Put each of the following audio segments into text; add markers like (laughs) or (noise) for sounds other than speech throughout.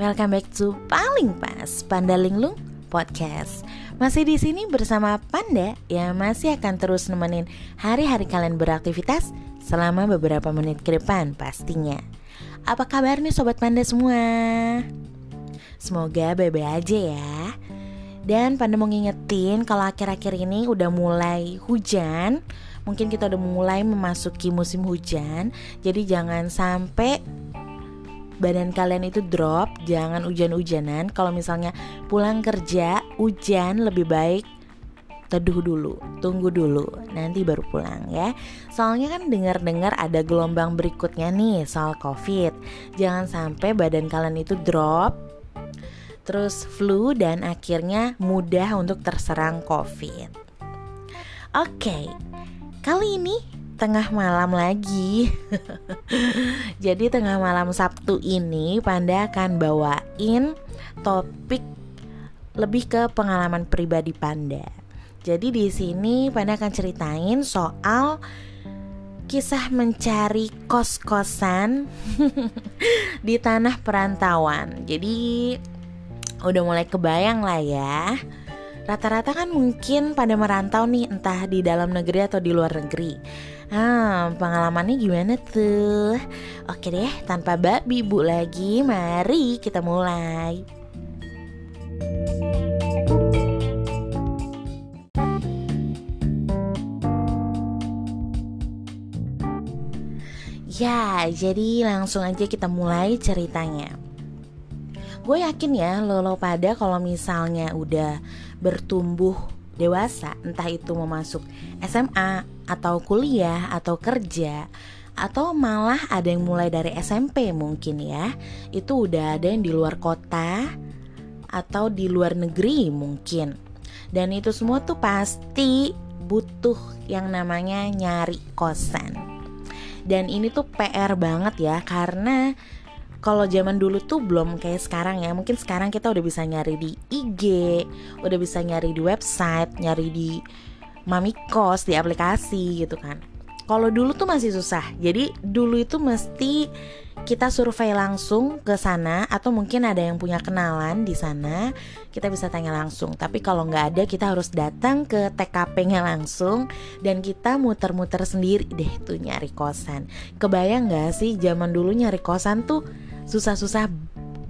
Welcome back to Paling Pas Panda Linglung Podcast. Masih di sini bersama Panda yang masih akan terus nemenin hari-hari kalian beraktivitas selama beberapa menit ke depan pastinya. Apa kabar nih sobat Panda semua? Semoga bebe aja ya. Dan Panda mau ngingetin kalau akhir-akhir ini udah mulai hujan Mungkin kita udah mulai memasuki musim hujan Jadi jangan sampai badan kalian itu drop, jangan hujan-hujanan. Kalau misalnya pulang kerja hujan lebih baik teduh dulu, tunggu dulu, nanti baru pulang ya. Soalnya kan dengar-dengar ada gelombang berikutnya nih soal COVID. Jangan sampai badan kalian itu drop, terus flu dan akhirnya mudah untuk terserang COVID. Oke, okay. kali ini tengah malam lagi. (laughs) Jadi tengah malam Sabtu ini Panda akan bawain topik lebih ke pengalaman pribadi Panda. Jadi di sini Panda akan ceritain soal kisah mencari kos-kosan (laughs) di tanah perantauan. Jadi udah mulai kebayang lah ya Rata-rata kan mungkin pada merantau nih entah di dalam negeri atau di luar negeri. Ah, pengalamannya gimana tuh? Oke deh, tanpa babi bu lagi, mari kita mulai. Ya, jadi langsung aja kita mulai ceritanya. Gue yakin ya lo lo pada kalau misalnya udah bertumbuh dewasa, entah itu mau masuk SMA atau kuliah atau kerja atau malah ada yang mulai dari SMP mungkin ya. Itu udah ada yang di luar kota atau di luar negeri mungkin. Dan itu semua tuh pasti butuh yang namanya nyari kosan. Dan ini tuh PR banget ya karena kalau zaman dulu tuh belum kayak sekarang ya. Mungkin sekarang kita udah bisa nyari di IG udah bisa nyari di website nyari di mami kos di aplikasi gitu kan. Kalau dulu tuh masih susah. Jadi dulu itu mesti kita survei langsung ke sana atau mungkin ada yang punya kenalan di sana kita bisa tanya langsung. Tapi kalau nggak ada kita harus datang ke TKP-nya langsung dan kita muter-muter sendiri deh tuh nyari kosan. Kebayang nggak sih zaman dulu nyari kosan tuh susah-susah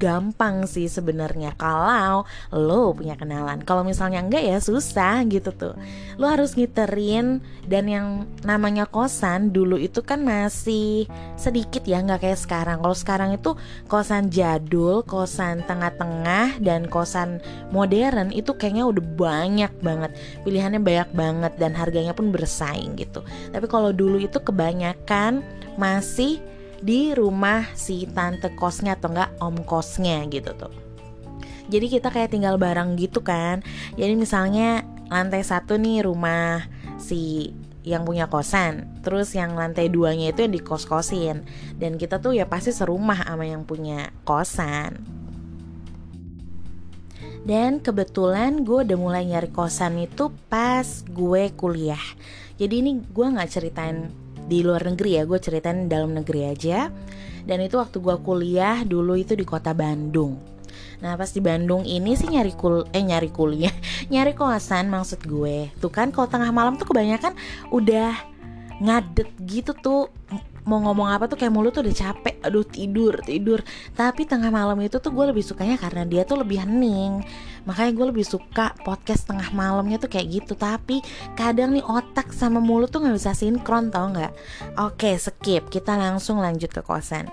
gampang sih sebenarnya kalau lo punya kenalan. Kalau misalnya enggak ya susah gitu tuh. Lo harus ngiterin dan yang namanya kosan dulu itu kan masih sedikit ya nggak kayak sekarang. Kalau sekarang itu kosan jadul, kosan tengah-tengah dan kosan modern itu kayaknya udah banyak banget. Pilihannya banyak banget dan harganya pun bersaing gitu. Tapi kalau dulu itu kebanyakan masih di rumah si tante kosnya atau enggak om kosnya gitu tuh. Jadi kita kayak tinggal bareng gitu kan. Jadi misalnya lantai satu nih rumah si yang punya kosan terus yang lantai duanya itu yang di kos kosin dan kita tuh ya pasti serumah sama yang punya kosan. Dan kebetulan gue udah mulai nyari kosan itu pas gue kuliah. Jadi ini gue nggak ceritain di luar negeri ya gue ceritain dalam negeri aja. Dan itu waktu gue kuliah dulu itu di kota Bandung. Nah pas di Bandung ini sih nyari kul eh nyari kuliah (laughs) nyari kosan maksud gue. Tuh kan kalau tengah malam tuh kebanyakan udah ngadet gitu tuh. Mau ngomong apa tuh kayak mulut tuh udah capek. Aduh tidur tidur. Tapi tengah malam itu tuh gue lebih sukanya karena dia tuh lebih hening makanya gue lebih suka podcast tengah malamnya tuh kayak gitu. Tapi kadang nih otak sama mulut tuh nggak bisa sinkron tau nggak? Oke skip. Kita langsung lanjut ke kosan.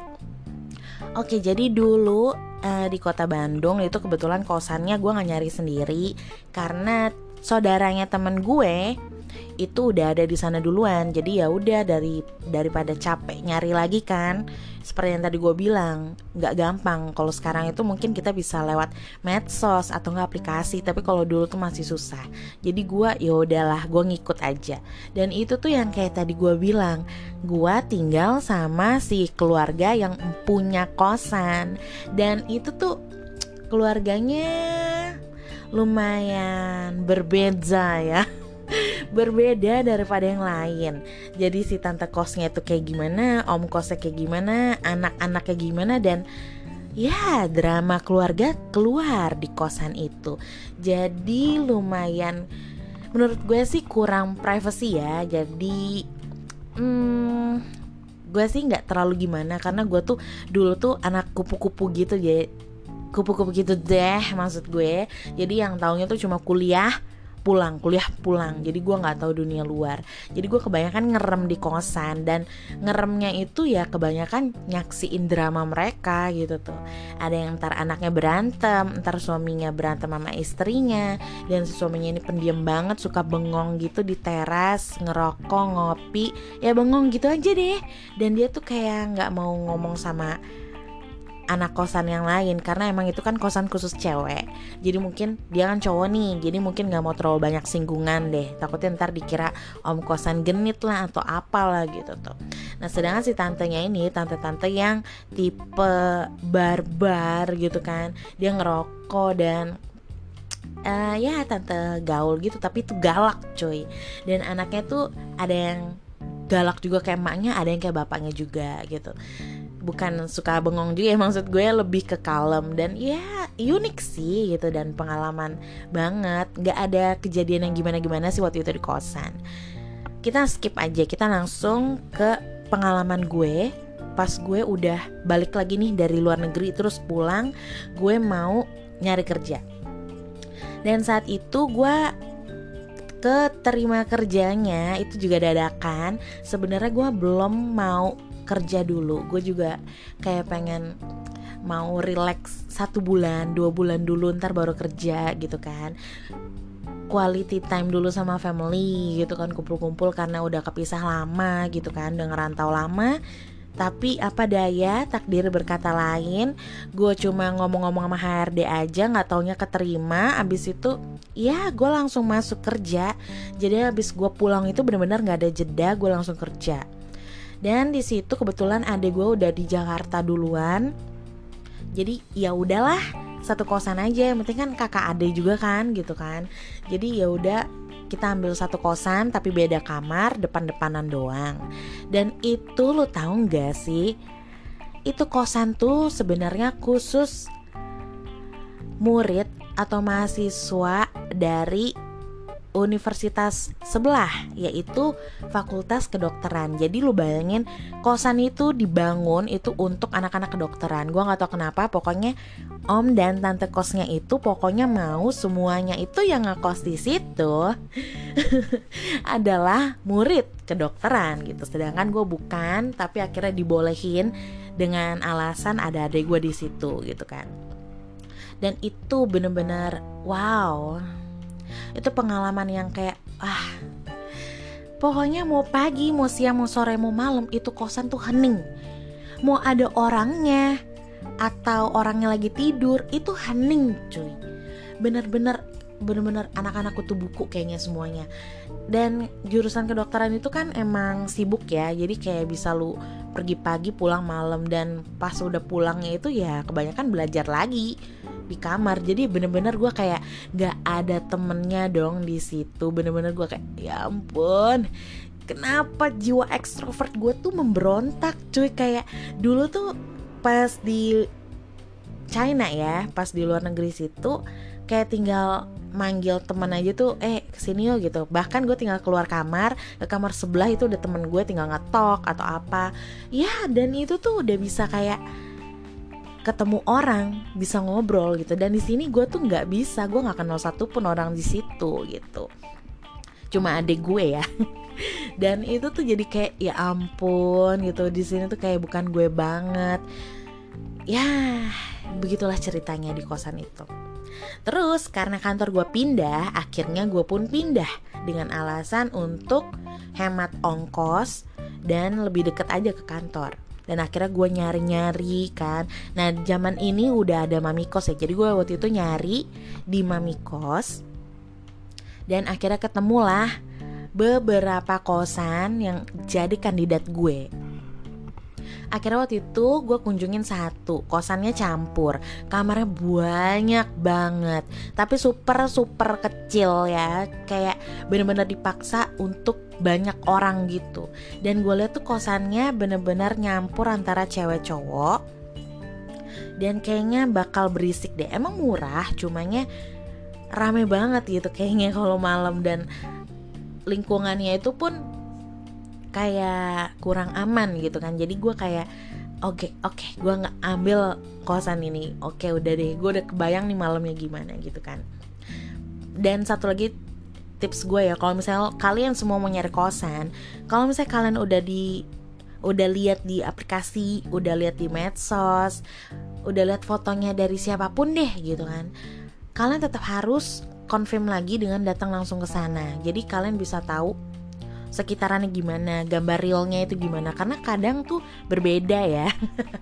Oke, jadi dulu uh, di kota Bandung itu kebetulan kosannya gue nggak nyari sendiri. Karena saudaranya temen gue itu udah ada di sana duluan. Jadi ya udah dari daripada capek nyari lagi kan. Seperti yang tadi gue bilang nggak gampang. Kalau sekarang itu mungkin kita bisa lewat medsos atau nggak aplikasi. Tapi kalau dulu tuh masih susah. Jadi gue ya udahlah gue ngikut aja. Dan itu tuh yang kayak tadi gue bilang gue tinggal sama si keluarga yang punya kosan. Dan itu tuh keluarganya lumayan berbeda ya berbeda daripada yang lain. Jadi si tante kosnya itu kayak gimana om kosnya kayak gimana anak-anaknya gimana dan ya drama keluarga keluar di kosan itu. Jadi lumayan menurut gue sih kurang privacy ya. Jadi hmm, gue sih nggak terlalu gimana karena gue tuh dulu tuh anak kupu-kupu gitu jadi kupu-kupu gitu deh maksud gue. Jadi yang taunya tuh cuma kuliah pulang kuliah pulang. Jadi gue nggak tahu dunia luar. Jadi gue kebanyakan ngerem di kosan dan ngeremnya itu ya kebanyakan nyaksiin drama mereka gitu tuh. Ada yang ntar anaknya berantem ntar suaminya berantem sama istrinya dan suaminya ini pendiam banget suka bengong gitu di teras ngerokok ngopi. Ya bengong gitu aja deh. Dan dia tuh kayak nggak mau ngomong sama anak kosan yang lain karena emang itu kan kosan khusus cewek. Jadi mungkin dia kan cowok nih jadi mungkin nggak mau terlalu banyak singgungan deh. Takutnya ntar dikira om kosan genit lah atau apalah gitu tuh. Nah sedangkan si tantenya ini tante-tante yang tipe barbar gitu kan dia ngerokok dan uh, ya tante gaul gitu tapi itu galak cuy. Dan anaknya tuh ada yang galak juga kayak emaknya ada yang kayak bapaknya juga gitu bukan suka bengong juga ya maksud gue lebih ke kalem dan ya unik sih gitu dan pengalaman banget. Nggak ada kejadian yang gimana gimana sih waktu itu di kosan. Kita skip aja kita langsung ke pengalaman gue. Pas gue udah balik lagi nih dari luar negeri terus pulang gue mau nyari kerja. Dan saat itu gue keterima kerjanya itu juga dadakan. Sebenarnya gue belum mau kerja dulu. Gue juga kayak pengen mau relax satu bulan dua bulan dulu ntar baru kerja gitu kan. Quality time dulu sama family gitu kan kumpul-kumpul karena udah kepisah lama gitu kan udah ngerantau lama. Tapi apa daya takdir berkata lain gue cuma ngomong-ngomong sama HRD aja nggak taunya keterima. Abis itu ya gue langsung masuk kerja. Jadi abis gue pulang itu bener-bener nggak ada jeda gue langsung kerja dan di situ kebetulan adik gue udah di Jakarta duluan. Jadi ya udahlah satu kosan aja. Yang penting kan kakak adik juga kan gitu kan. Jadi ya udah kita ambil satu kosan tapi beda kamar depan-depanan doang. Dan itu lo tahu nggak sih? Itu kosan tuh sebenarnya khusus murid atau mahasiswa dari universitas sebelah yaitu Fakultas Kedokteran. Jadi lu bayangin kosan itu dibangun itu untuk anak-anak kedokteran. Gua nggak tahu kenapa pokoknya om dan tante kosnya itu pokoknya mau semuanya itu yang ngekos di situ (laughs) adalah murid kedokteran gitu. Sedangkan gue bukan, tapi akhirnya dibolehin dengan alasan ada adik gue di situ gitu kan. Dan itu bener-bener wow itu pengalaman yang kayak ah pokoknya mau pagi mau siang mau sore mau malam itu kosan tuh hening. Mau ada orangnya atau orangnya lagi tidur itu hening cuy. Bener-bener bener-bener anak-anakku tuh buku kayaknya semuanya. Dan jurusan kedokteran itu kan emang sibuk ya jadi kayak bisa lu pergi pagi pulang malam dan pas udah pulangnya itu ya kebanyakan belajar lagi di kamar. Jadi bener-bener gue kayak gak ada temennya dong di situ. Bener-bener gue kayak ya ampun kenapa jiwa ekstrovert gue tuh memberontak cuy? Kayak dulu tuh pas di China ya pas di luar negeri situ kayak tinggal manggil teman aja tuh eh ke sini yuk gitu. Bahkan gue tinggal keluar kamar ke kamar sebelah itu udah temen gue tinggal ngetok atau apa. Ya dan itu tuh udah bisa kayak ketemu orang bisa ngobrol gitu. Dan di sini gue tuh nggak bisa gue nggak kenal satu pun orang di situ gitu. Cuma adik gue ya. (laughs) Dan itu tuh jadi kayak ya ampun gitu. Di sini tuh kayak bukan gue banget. Ya begitulah ceritanya di kosan itu. Terus karena kantor gue pindah akhirnya gue pun pindah dengan alasan untuk hemat ongkos dan lebih deket aja ke kantor dan akhirnya gue nyari-nyari kan. Nah zaman ini udah ada mami kos ya. Jadi gue waktu itu nyari di mami kos. Dan akhirnya ketemulah beberapa kosan yang jadi kandidat gue. Akhirnya waktu itu gue kunjungin satu kosannya campur. Kamarnya banyak banget. Tapi super super kecil ya. Kayak bener-bener dipaksa untuk banyak orang gitu. Dan gue lihat tuh kosannya bener-bener nyampur antara cewek cowok dan kayaknya bakal berisik deh. Emang murah cumanya rame banget gitu kayaknya kalau malam. Dan lingkungannya itu pun kayak kurang aman gitu kan. Jadi gue kayak oke okay, oke okay, gue nggak ambil kosan ini. Oke okay, udah deh gue udah kebayang nih malamnya gimana gitu kan. Dan satu lagi tips gue ya kalau misalnya kalian semua mau nyari kosan kalau misalnya kalian udah di udah lihat di aplikasi, udah lihat di medsos, udah lihat fotonya dari siapa pun deh gitu kan. Kalian tetap harus confirm lagi dengan datang langsung ke sana. Jadi kalian bisa tahu sekitarannya gimana, gambar realnya itu gimana. Karena kadang tuh berbeda ya.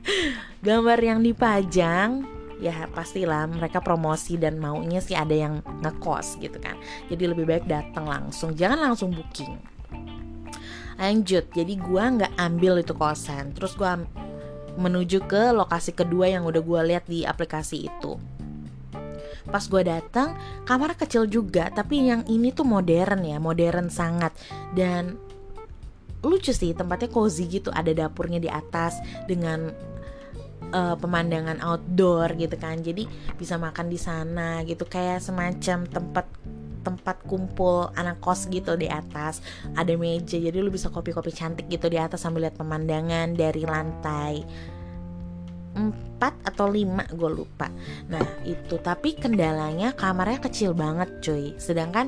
(laughs) gambar yang dipajang ya pastilah mereka promosi dan maunya sih ada yang ngekos gitu kan. Jadi lebih baik datang langsung, jangan langsung booking. Lanjut jadi gue nggak ambil itu kosan terus gue menuju ke lokasi kedua yang udah gue lihat di aplikasi itu. Pas gue datang kamar kecil juga tapi yang ini tuh modern ya modern sangat. Dan lucu sih tempatnya cozy gitu ada dapurnya di atas dengan uh, pemandangan outdoor gitu kan. Jadi bisa makan di sana gitu. Kayak semacam tempat tempat kumpul anak kos gitu di atas. Ada meja jadi lu bisa kopi-kopi cantik gitu di atas sambil lihat pemandangan dari lantai empat atau lima gue lupa. Nah itu. Tapi kendalanya kamarnya kecil banget cuy. Sedangkan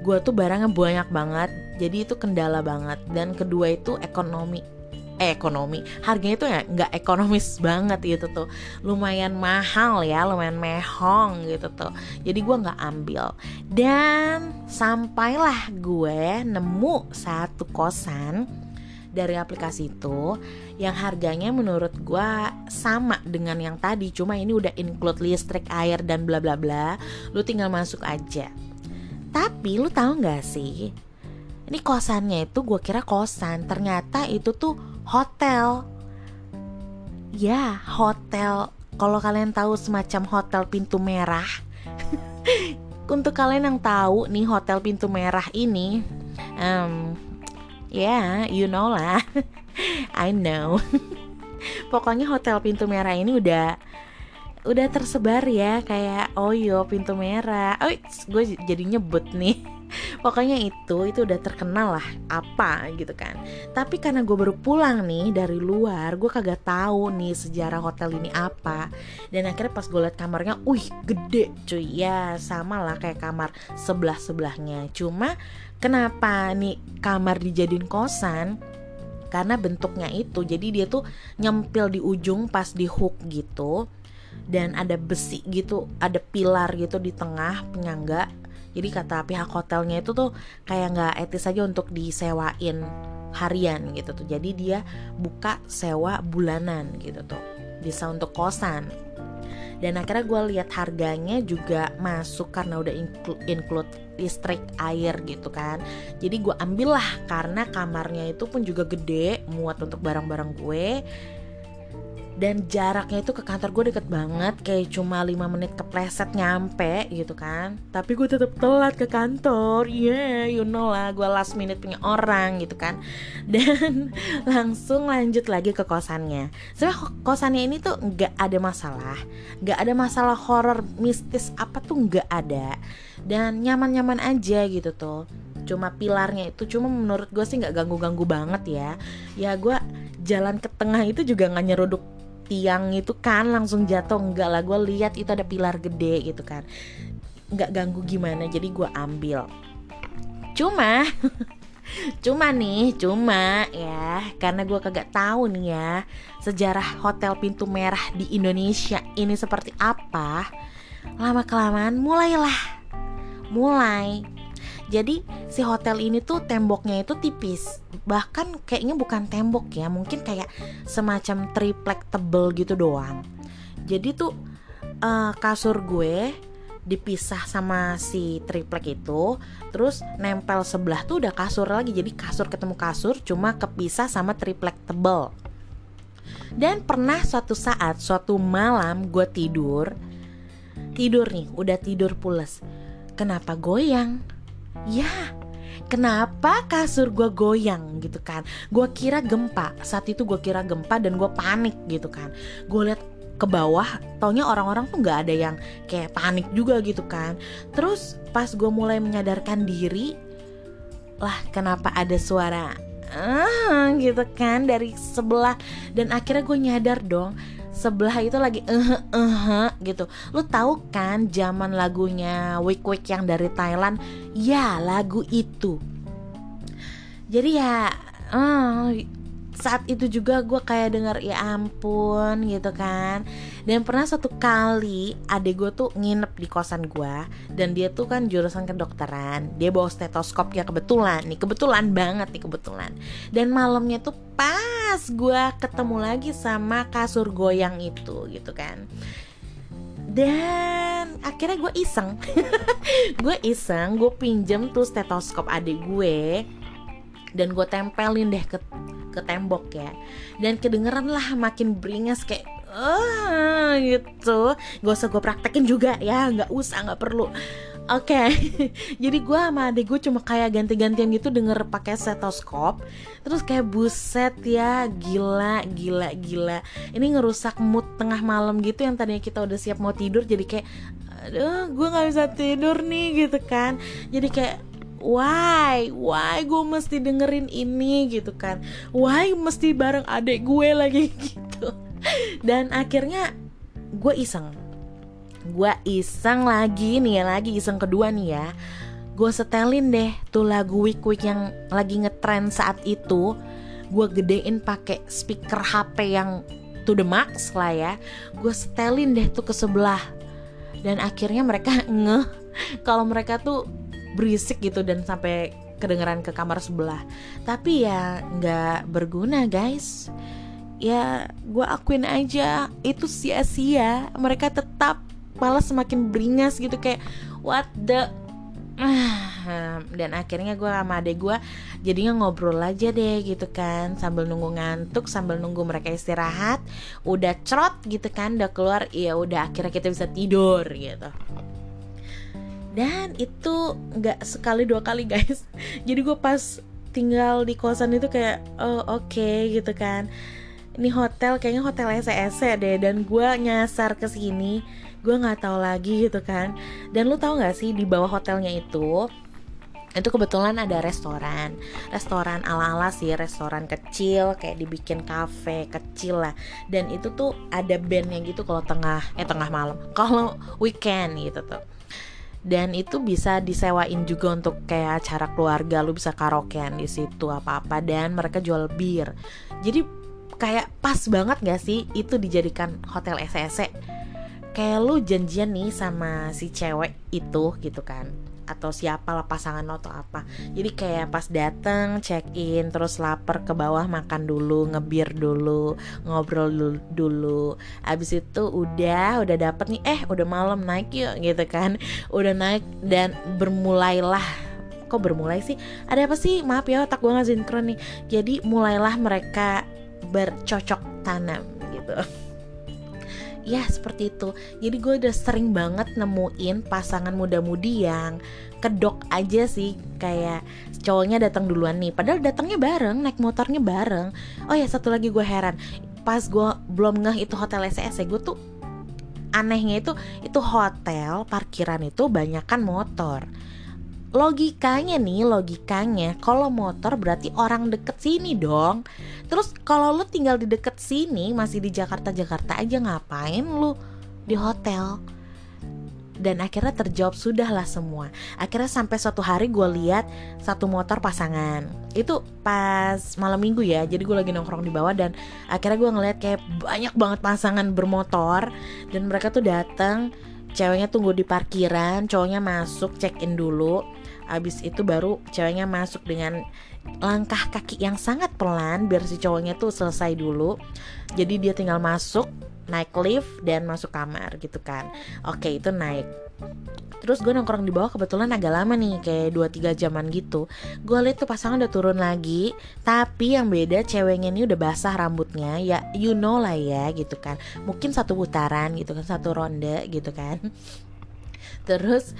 gue tuh barangnya banyak banget jadi itu kendala banget. Dan kedua itu ekonomi eh, ekonomi. Harganya itu ya nggak ekonomis (laughs) banget gitu tuh. Lumayan mahal ya lumayan mehong gitu tuh. Jadi gue nggak ambil. Dan sampailah gue nemu satu kosan dari aplikasi itu yang harganya menurut gue sama dengan yang tadi. Cuma ini udah include listrik air dan bla bla bla. Lu tinggal masuk aja. Tapi lu tahu nggak sih? Ini kosannya itu gue kira kosan. Ternyata itu tuh hotel. Ya hotel. Kalau kalian tahu semacam hotel pintu merah (laughs) untuk kalian yang tahu nih hotel pintu merah ini um, ya yeah, you know lah. (laughs) I know. (laughs) Pokoknya hotel pintu merah ini udah udah tersebar ya kayak oh yo pintu merah. Oh gue jadi nyebut nih pokoknya itu itu udah terkenal lah apa gitu kan. Tapi karena gue baru pulang nih dari luar gue kagak tahu nih sejarah hotel ini apa. Dan akhirnya pas gue liat kamarnya wih gede cuy. Ya sama lah kayak kamar sebelah sebelahnya cuma kenapa nih kamar dijadiin kosan? Karena bentuknya itu jadi dia tuh nyempil di ujung pas di hook gitu. Dan ada besi gitu ada pilar gitu di tengah penyangga jadi kata pihak hotelnya itu tuh kayak nggak etis aja untuk disewain harian gitu tuh. Jadi dia buka sewa bulanan gitu tuh. Bisa untuk kosan. Dan akhirnya gue lihat harganya juga masuk karena udah include, listrik air gitu kan. Jadi gue ambil lah karena kamarnya itu pun juga gede muat untuk barang-barang gue dan jaraknya itu ke kantor gue deket banget kayak cuma 5 menit kepleset nyampe gitu kan. Tapi gue tetap telat ke kantor. Yeah you know lah gue last minute punya orang gitu kan. (laughs) Dan langsung lanjut lagi ke kosannya. Sebenarnya kosannya ini tuh nggak ada masalah. Nggak ada masalah horror mistis apa tuh nggak ada. Dan nyaman-nyaman aja gitu tuh. Cuma pilarnya itu cuma menurut gue sih nggak ganggu-ganggu banget ya. Ya gue jalan ke tengah itu juga nggak nyeruduk tiang itu kan langsung jatuh. Enggak lah gue lihat itu ada pilar gede gitu kan. Nggak ganggu gimana jadi gue ambil. Cuma (laughs) cuma nih cuma ya karena gue kagak tahu nih ya sejarah hotel pintu merah di Indonesia ini seperti apa lama kelamaan mulailah. Mulai jadi si hotel ini tuh temboknya itu tipis. Bahkan kayaknya bukan tembok ya mungkin kayak semacam triplek tebel gitu doang. Jadi tuh uh, kasur gue dipisah sama si triplek itu terus nempel sebelah tuh udah kasur lagi. Jadi kasur ketemu kasur cuma kepisah sama triplek tebel dan pernah suatu saat suatu malam gue tidur tidur nih udah tidur pules kenapa goyang ya kenapa kasur gue goyang gitu kan? Gue kira gempa. Saat itu gue kira gempa dan gue panik gitu kan. Gue lihat ke bawah taunya orang-orang tuh nggak ada yang kayak panik juga gitu kan. Terus pas gue mulai menyadarkan diri lah kenapa ada suara ah gitu kan dari sebelah. Dan akhirnya gue nyadar dong sebelah itu lagi eh uh, uh, gitu. Lu tahu kan zaman lagunya Wik Wik yang dari Thailand? Ya lagu itu. Jadi ya uh, saat itu juga gue kayak denger ya ampun gitu kan. Dan pernah satu kali adik gue tuh nginep di kosan gue dan dia tuh kan jurusan kedokteran. Dia bawa stetoskop ya kebetulan nih kebetulan banget nih kebetulan. Dan malamnya tuh pas gue ketemu lagi sama kasur goyang itu gitu kan. Dan akhirnya gue iseng. (laughs) Gue iseng gue pinjem tuh stetoskop adik gue dan gue tempelin deh ke ke tembok ya dan kedengeran lah makin beringas kayak ah gitu gak usah gue praktekin juga ya nggak usah nggak perlu Oke, okay. (laughs) jadi gue sama adik gue cuma kayak ganti-gantian gitu denger pakai stetoskop, terus kayak buset ya, gila, gila, gila. Ini ngerusak mood tengah malam gitu yang tadinya kita udah siap mau tidur, jadi kayak, aduh, gue nggak bisa tidur nih gitu kan. Jadi kayak why? Why gue mesti dengerin ini gitu kan? Why mesti bareng adek gue lagi (laughs) gitu? Dan akhirnya gue iseng. Gue iseng lagi nih ya lagi iseng kedua nih ya. Gue setelin deh tuh lagu Wik Wik yang lagi ngetrend saat itu. Gue gedein pakai speaker HP yang to the max lah ya. Gue setelin deh tuh ke sebelah. Dan akhirnya mereka (laughs) ngeh. Kalau mereka tuh berisik gitu dan sampai kedengeran ke kamar sebelah. Tapi ya nggak berguna guys. Ya gue akuin aja itu sia-sia. Mereka tetap malah semakin beringas gitu kayak what the (sighs) dan akhirnya gue sama adek gue jadinya ngobrol aja deh gitu kan sambil nunggu ngantuk sambil nunggu mereka istirahat. Udah cerot gitu kan udah keluar ya udah akhirnya kita bisa tidur gitu dan itu nggak sekali dua kali guys. (laughs) Jadi gue pas tinggal di kosan itu kayak oh oke okay, gitu kan. Ini hotel kayaknya hotel SES deh. Dan gue nyasar ke sini gue nggak tahu lagi gitu kan. Dan lu tahu nggak sih di bawah hotelnya itu itu kebetulan ada restoran. Restoran ala ala sih restoran kecil kayak dibikin cafe kecil lah. Dan itu tuh ada bandnya gitu kalau tengah eh tengah malam. Kalau weekend gitu tuh dan itu bisa disewain juga untuk kayak acara keluarga lu bisa karaokean di situ apa apa dan mereka jual bir. Jadi kayak pas banget gak sih itu dijadikan hotel SSC kayak lu janjian nih sama si cewek itu gitu kan atau siapa lah pasangan lo atau apa. Jadi kayak pas dateng check in terus lapar ke bawah makan dulu ngebir dulu ngobrol dulu, abis itu udah udah dapet nih eh udah malam naik yuk gitu kan. Udah naik dan bermulailah. Kok bermulai sih? Ada apa sih? Maaf ya otak gue nggak sinkron nih. Jadi mulailah mereka bercocok tanam gitu ya seperti itu. Jadi gue udah sering banget nemuin pasangan muda-mudi yang kedok aja sih. Kayak cowoknya datang duluan nih. Padahal datangnya bareng naik motornya bareng. Oh ya satu lagi gue heran. Pas gue belum ngeh itu hotel SES gue tuh anehnya itu itu hotel parkiran itu banyakkan motor logikanya nih logikanya kalau motor berarti orang deket sini dong. Terus kalau lu tinggal di deket sini masih di Jakarta Jakarta aja ngapain lu di hotel? Dan akhirnya terjawab sudahlah semua. Akhirnya sampai suatu hari gue lihat satu motor pasangan. Itu pas malam minggu ya jadi gue lagi nongkrong di bawah dan akhirnya gue ngeliat kayak banyak banget pasangan bermotor dan mereka tuh datang ceweknya tunggu di parkiran cowoknya masuk check in dulu Abis itu baru ceweknya masuk dengan langkah kaki yang sangat pelan biar si cowoknya tuh selesai dulu. Jadi dia tinggal masuk, naik lift dan masuk kamar gitu kan. Oke, itu naik. Terus gue nongkrong di bawah kebetulan agak lama nih Kayak 2-3 jaman gitu Gue liat tuh pasangan udah turun lagi Tapi yang beda ceweknya ini udah basah rambutnya Ya you know lah ya gitu kan Mungkin satu putaran gitu kan Satu ronde gitu kan terus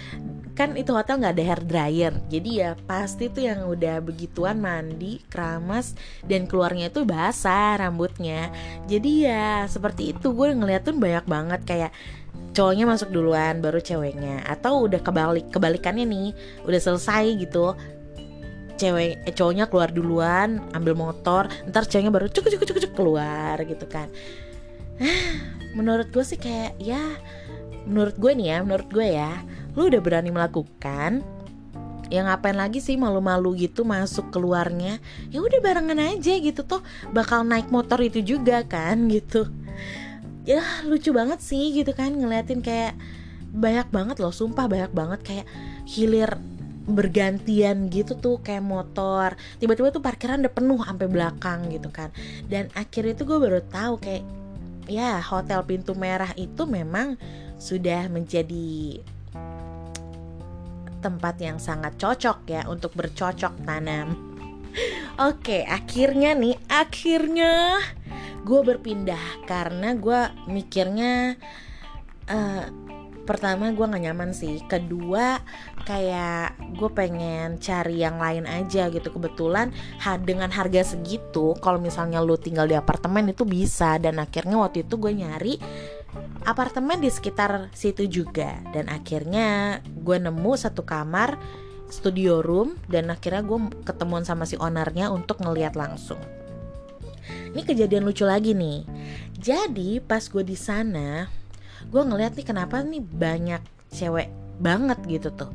kan itu hotel nggak ada hair dryer. Jadi ya pasti tuh yang udah begituan mandi keramas dan keluarnya itu basah rambutnya. Jadi ya seperti itu gue ngeliat tuh banyak banget. Kayak cowoknya masuk duluan baru ceweknya. Atau udah kebalik kebalikannya nih udah selesai gitu. Cewek eh, cowoknya keluar duluan ambil motor ntar ceweknya baru cuk cuk cuk cuk keluar gitu kan. (sighs) Menurut gue sih kayak ya menurut gue nih ya menurut gue ya lu udah berani melakukan ya ngapain lagi sih malu-malu gitu masuk keluarnya? Ya udah barengan aja gitu tuh bakal naik motor itu juga kan (laughs) gitu. Ya lucu banget sih gitu kan ngeliatin kayak banyak banget loh sumpah banyak banget kayak hilir bergantian gitu tuh kayak motor. Tiba-tiba tuh parkiran udah penuh sampai belakang gitu kan. Dan akhirnya itu gue baru tahu kayak ya hotel pintu merah itu memang sudah menjadi tempat yang sangat cocok ya untuk bercocok tanam. (laughs) Oke, akhirnya nih, akhirnya gue berpindah karena gue mikirnya uh, pertama gue gak nyaman sih, kedua kayak gue pengen cari yang lain aja gitu. Kebetulan ha, dengan harga segitu kalau misalnya lu tinggal di apartemen itu bisa. Dan akhirnya waktu itu gue nyari apartemen di sekitar situ juga dan akhirnya gue nemu satu kamar studio room dan akhirnya gue ketemuan sama si ownernya untuk ngeliat langsung. Ini kejadian lucu lagi nih. Jadi pas gue di sana, gue ngeliat nih kenapa nih banyak cewek banget gitu tuh.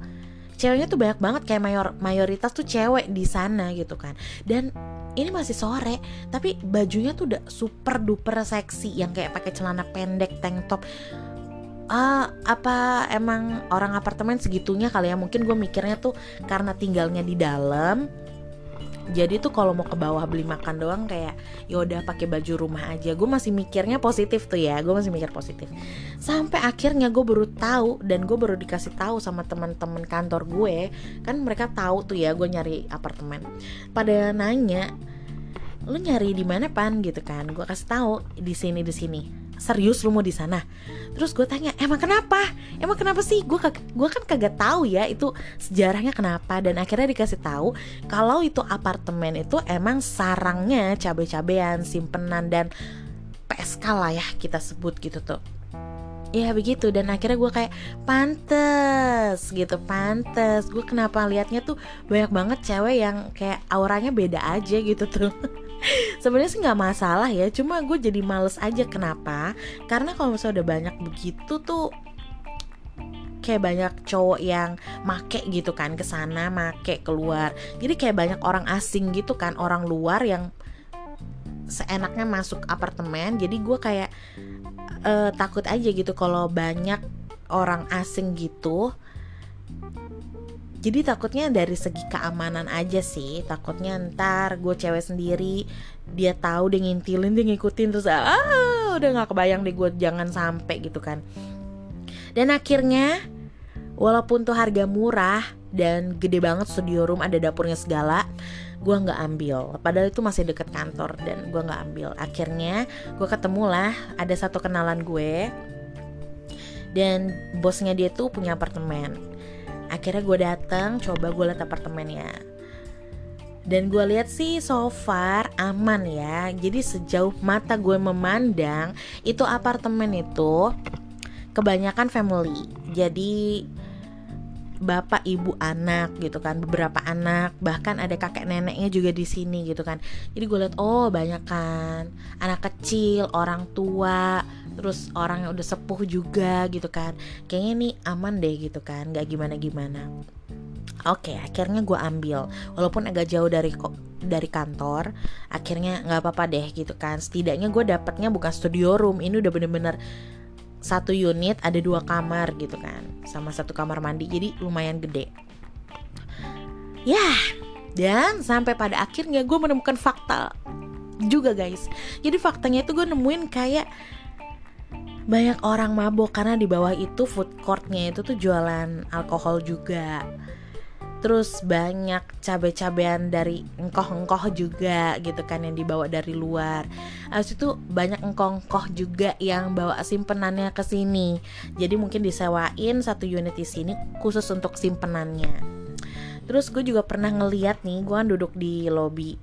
Ceweknya tuh banyak banget kayak mayor mayoritas tuh cewek di sana gitu kan. Dan ini masih sore tapi bajunya tuh udah super duper seksi yang kayak pakai celana pendek tank top. Uh, apa emang orang apartemen segitunya kali ya? Mungkin gue mikirnya tuh karena tinggalnya di dalam jadi tuh kalau mau ke bawah beli makan doang kayak ya udah pakai baju rumah aja. Gue masih mikirnya positif tuh ya gue masih mikir positif. Sampai akhirnya gue baru tahu dan gue baru dikasih tahu sama teman-teman kantor gue kan mereka tahu tuh ya gue nyari apartemen. Pada nanya lu nyari di mana pan? Gitu kan. Gue kasih tahu di sini di sini serius lu mau di sana. Terus gue tanya emang kenapa? Emang kenapa sih? Gue gue kan kagak tahu ya itu sejarahnya kenapa. Dan akhirnya dikasih tahu kalau itu apartemen itu emang sarangnya cabe-cabean simpenan dan PSK lah ya kita sebut gitu tuh. Ya begitu. Dan akhirnya gue kayak pantes gitu pantes. Gue kenapa liatnya tuh banyak banget cewek yang kayak auranya beda aja gitu tuh (laughs) sebenarnya sih nggak masalah ya cuma gue jadi males aja kenapa? Karena kalau misalnya udah banyak begitu tuh kayak banyak cowok yang make gitu kan ke sana make keluar. Jadi kayak banyak orang asing gitu kan orang luar yang seenaknya masuk apartemen. Jadi gue kayak uh, takut aja gitu kalau banyak orang asing gitu jadi takutnya dari segi keamanan aja sih. Takutnya ntar gue cewek sendiri dia tahu dia ngintilin dia ngikutin terus ah udah nggak kebayang deh gue jangan sampai gitu kan. Dan akhirnya walaupun tuh harga murah dan gede banget studio room ada dapurnya segala gue nggak ambil. Padahal itu masih deket kantor dan gue nggak ambil. Akhirnya gue ketemu lah ada satu kenalan gue dan bosnya dia tuh punya apartemen akhirnya gue datang coba gue liat apartemennya. Dan gue lihat sih so far aman ya. Jadi sejauh mata gue memandang itu apartemen itu kebanyakan family. Jadi bapak ibu anak gitu kan beberapa anak bahkan ada kakek neneknya juga di sini gitu kan. Jadi gue lihat oh banyak kan. Anak kecil orang tua terus orang yang udah sepuh juga gitu kan. Kayaknya nih aman deh gitu kan nggak gimana gimana Oke, akhirnya gue ambil, walaupun agak jauh dari dari kantor, akhirnya nggak apa-apa deh gitu kan. Setidaknya gue dapetnya bukan studio room, ini udah bener-bener satu unit ada dua kamar gitu kan, sama satu kamar mandi, jadi lumayan gede. Ya, dan sampai pada akhirnya gue menemukan fakta juga guys. Jadi faktanya itu gue nemuin kayak banyak orang mabok karena di bawah itu food courtnya itu tuh jualan alkohol juga terus banyak cabai-cabean dari engkoh-engkoh juga gitu kan yang dibawa dari luar. Habis itu banyak engkoh-engkoh juga yang bawa simpenannya ke sini. Jadi mungkin disewain satu unit di sini khusus untuk simpenannya. Terus gue juga pernah ngeliat nih, gue kan duduk di lobby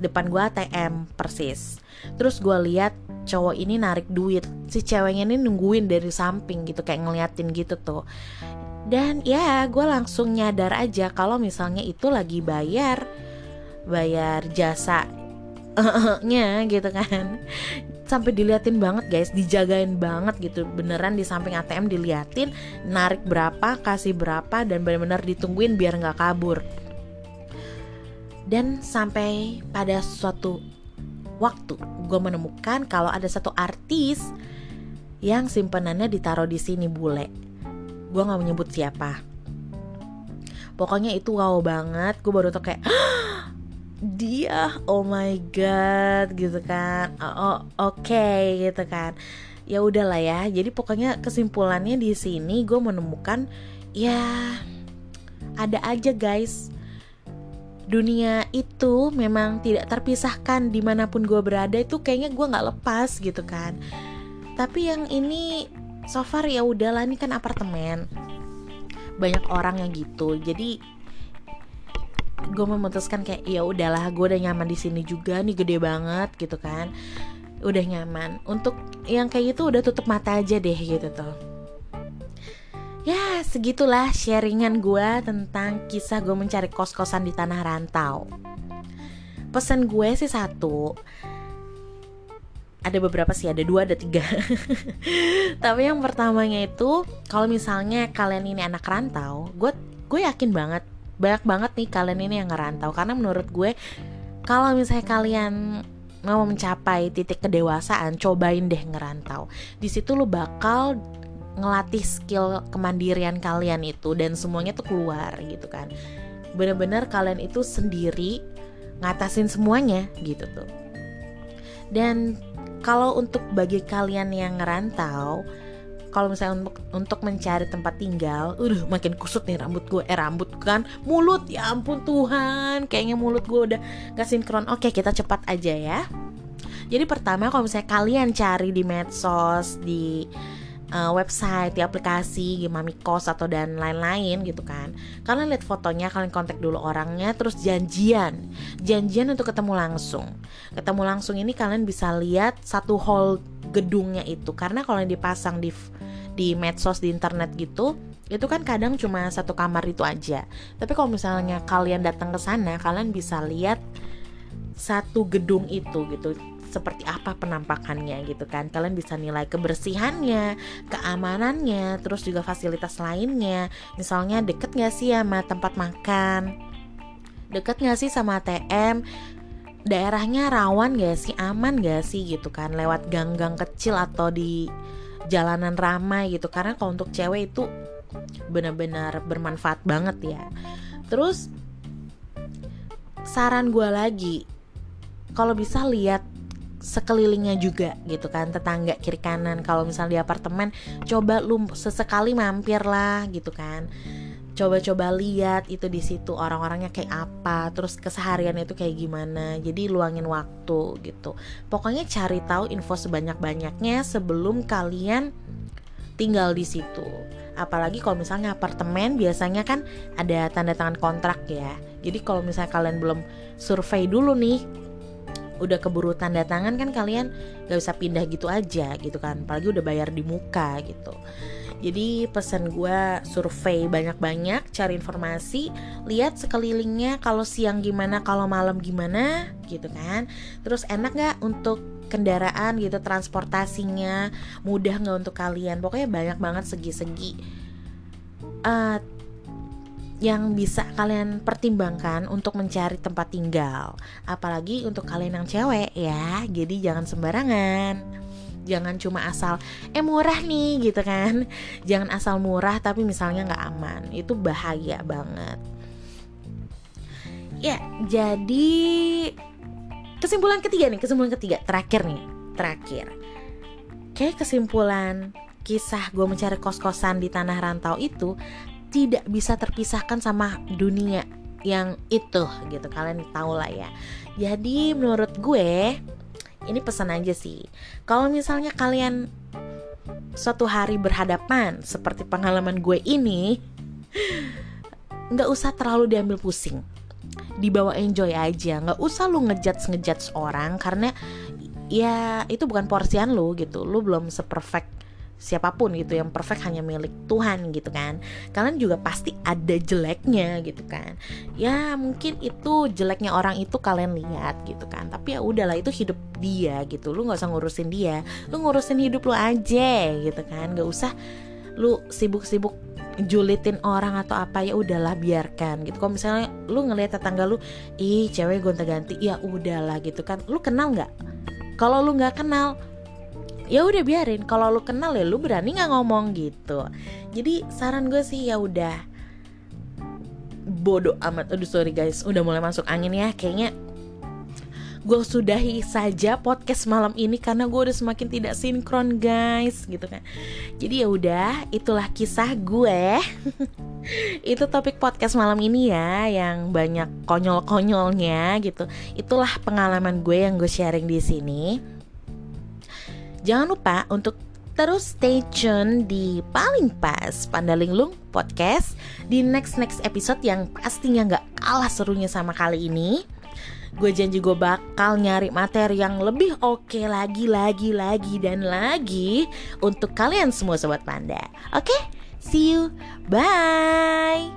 depan gue ATM persis. Terus gue lihat cowok ini narik duit, si ceweknya ini nungguin dari samping gitu kayak ngeliatin gitu tuh dan ya gue langsung nyadar aja kalau misalnya itu lagi bayar bayar jasa (laughs) nya gitu kan. Sampai diliatin banget guys dijagain banget gitu. Beneran di samping ATM diliatin narik berapa kasih berapa dan bener-bener ditungguin biar nggak kabur. Dan sampai pada suatu waktu gue menemukan kalau ada satu artis yang simpenannya ditaruh di sini bule gue nggak menyebut siapa. Pokoknya itu wow banget. Gue baru tau kayak (gasps) dia oh my god gitu kan. Oh, oh oke okay, gitu kan. Ya udahlah ya. Jadi pokoknya kesimpulannya di sini gue menemukan ya ada aja guys. Dunia itu memang tidak terpisahkan di mana pun gue berada. Itu kayaknya gue nggak lepas gitu kan. Tapi yang ini so far ya udahlah ini kan apartemen. Banyak orang yang gitu. Jadi gue memutuskan kayak ya udahlah gue udah nyaman di sini juga nih gede banget gitu kan. Udah nyaman. Untuk yang kayak gitu udah tutup mata aja deh gitu tuh. Ya segitulah sharingan gue tentang kisah gue mencari kos-kosan di tanah rantau. Pesan gue sih satu ada beberapa sih ada dua ada tiga. (laughs) Tapi yang pertamanya itu kalau misalnya kalian ini anak rantau gue yakin banget banyak banget nih kalian ini yang ngerantau. Karena menurut gue kalau misalnya kalian mau mencapai titik kedewasaan cobain deh ngerantau. Di situ lo bakal ngelatih skill kemandirian kalian itu dan semuanya tuh keluar gitu kan. Bener-bener kalian itu sendiri ngatasin semuanya gitu tuh. Dan kalau untuk bagi kalian yang ngerantau kalau misalnya untuk untuk mencari tempat tinggal, udah makin kusut nih rambut gue, eh rambut kan, mulut ya ampun Tuhan, kayaknya mulut gue udah gak sinkron. Oke kita cepat aja ya. Jadi pertama kalau misalnya kalian cari di medsos, di uh, website, di aplikasi, Mami Kos atau dan lain-lain gitu kan. Kalian lihat fotonya, kalian kontak dulu orangnya, terus janjian, janjian untuk ketemu langsung. Ketemu langsung ini kalian bisa lihat satu hall gedungnya itu, karena kalau yang dipasang di di medsos di internet gitu itu kan kadang cuma satu kamar itu aja. Tapi kalau misalnya kalian datang ke sana, kalian bisa lihat satu gedung itu gitu seperti apa penampakannya gitu kan. Kalian bisa nilai kebersihannya keamanannya terus juga fasilitas lainnya. Misalnya deket gak sih sama tempat makan? Deket gak sih sama ATM daerahnya rawan gak sih? Aman gak sih gitu kan? Lewat gang-gang kecil atau di jalanan ramai gitu. Karena kalau untuk cewek itu benar-benar bermanfaat banget ya. Terus saran gue lagi kalau bisa lihat sekelilingnya juga gitu kan tetangga kiri kanan. Kalau misalnya di apartemen coba lu sesekali mampir lah gitu kan. Coba-coba lihat itu di situ orang-orangnya kayak apa terus keseharian itu kayak gimana. Jadi luangin waktu gitu. Pokoknya cari tahu info sebanyak-banyaknya sebelum kalian tinggal di situ. Apalagi kalau misalnya apartemen biasanya kan ada tanda tangan kontrak ya. Jadi kalau misalnya kalian belum survei dulu nih udah keburu tanda tangan kan kalian gak bisa pindah gitu aja gitu kan apalagi udah bayar di muka gitu. Jadi pesan gue survei banyak-banyak cari informasi lihat sekelilingnya kalau siang gimana kalau malam gimana gitu kan. Terus enak gak untuk kendaraan gitu transportasinya? Mudah nggak untuk kalian? Pokoknya banyak banget segi-segi. Uh, yang bisa kalian pertimbangkan untuk mencari tempat tinggal. Apalagi untuk kalian yang cewek ya. Jadi jangan sembarangan. Jangan cuma asal eh murah nih gitu kan. (laughs) Jangan asal murah tapi misalnya nggak aman. Itu bahaya banget. Ya, jadi kesimpulan ketiga nih, kesimpulan ketiga terakhir nih, terakhir. Kayak kesimpulan kisah gue mencari kos-kosan di tanah rantau itu tidak bisa terpisahkan sama dunia yang itu gitu. Kalian tahu lah ya. Jadi menurut gue ini pesan aja sih. Kalau misalnya kalian suatu hari berhadapan seperti pengalaman gue ini nggak usah terlalu diambil pusing. Dibawa enjoy aja. Nggak usah lu ngejudge ngejudge orang karena ya itu bukan porsian lu gitu. Lu belum seperfect siapa pun gitu yang perfect hanya milik Tuhan gitu kan. Kalian juga pasti ada jeleknya gitu kan. Ya mungkin itu jeleknya orang itu kalian lihat gitu kan. Tapi ya udahlah itu hidup dia gitu. Lu nggak usah ngurusin dia. Lu ngurusin hidup lu aja gitu kan. Nggak usah lu sibuk-sibuk julitin orang atau apa ya udahlah biarkan gitu. Kalau misalnya lu ngelihat tetangga lu ih cewek gonta-ganti. Ya udahlah gitu kan. Lu kenal nggak? Kalau lu nggak kenal ya udah biarin kalau lu kenal ya lu berani nggak ngomong gitu. Jadi saran gue sih ya udah bodoh amat. Aduh sorry guys udah mulai masuk angin ya. Kayaknya gue sudahi saja podcast malam ini karena gue udah semakin tidak sinkron guys gitu kan. Jadi ya udah itulah kisah gue. (laughs) Itu topik podcast malam ini ya yang banyak konyol-konyolnya gitu. Itulah pengalaman gue yang gue sharing di sini Jangan lupa untuk terus stay tune di paling pas Pandalinglung Podcast di next-next episode yang pastinya nggak kalah serunya sama kali ini. Gue janji gue bakal nyari materi yang lebih oke okay lagi, lagi, lagi, dan lagi untuk kalian semua Sobat Panda. Oke, okay? see you, bye!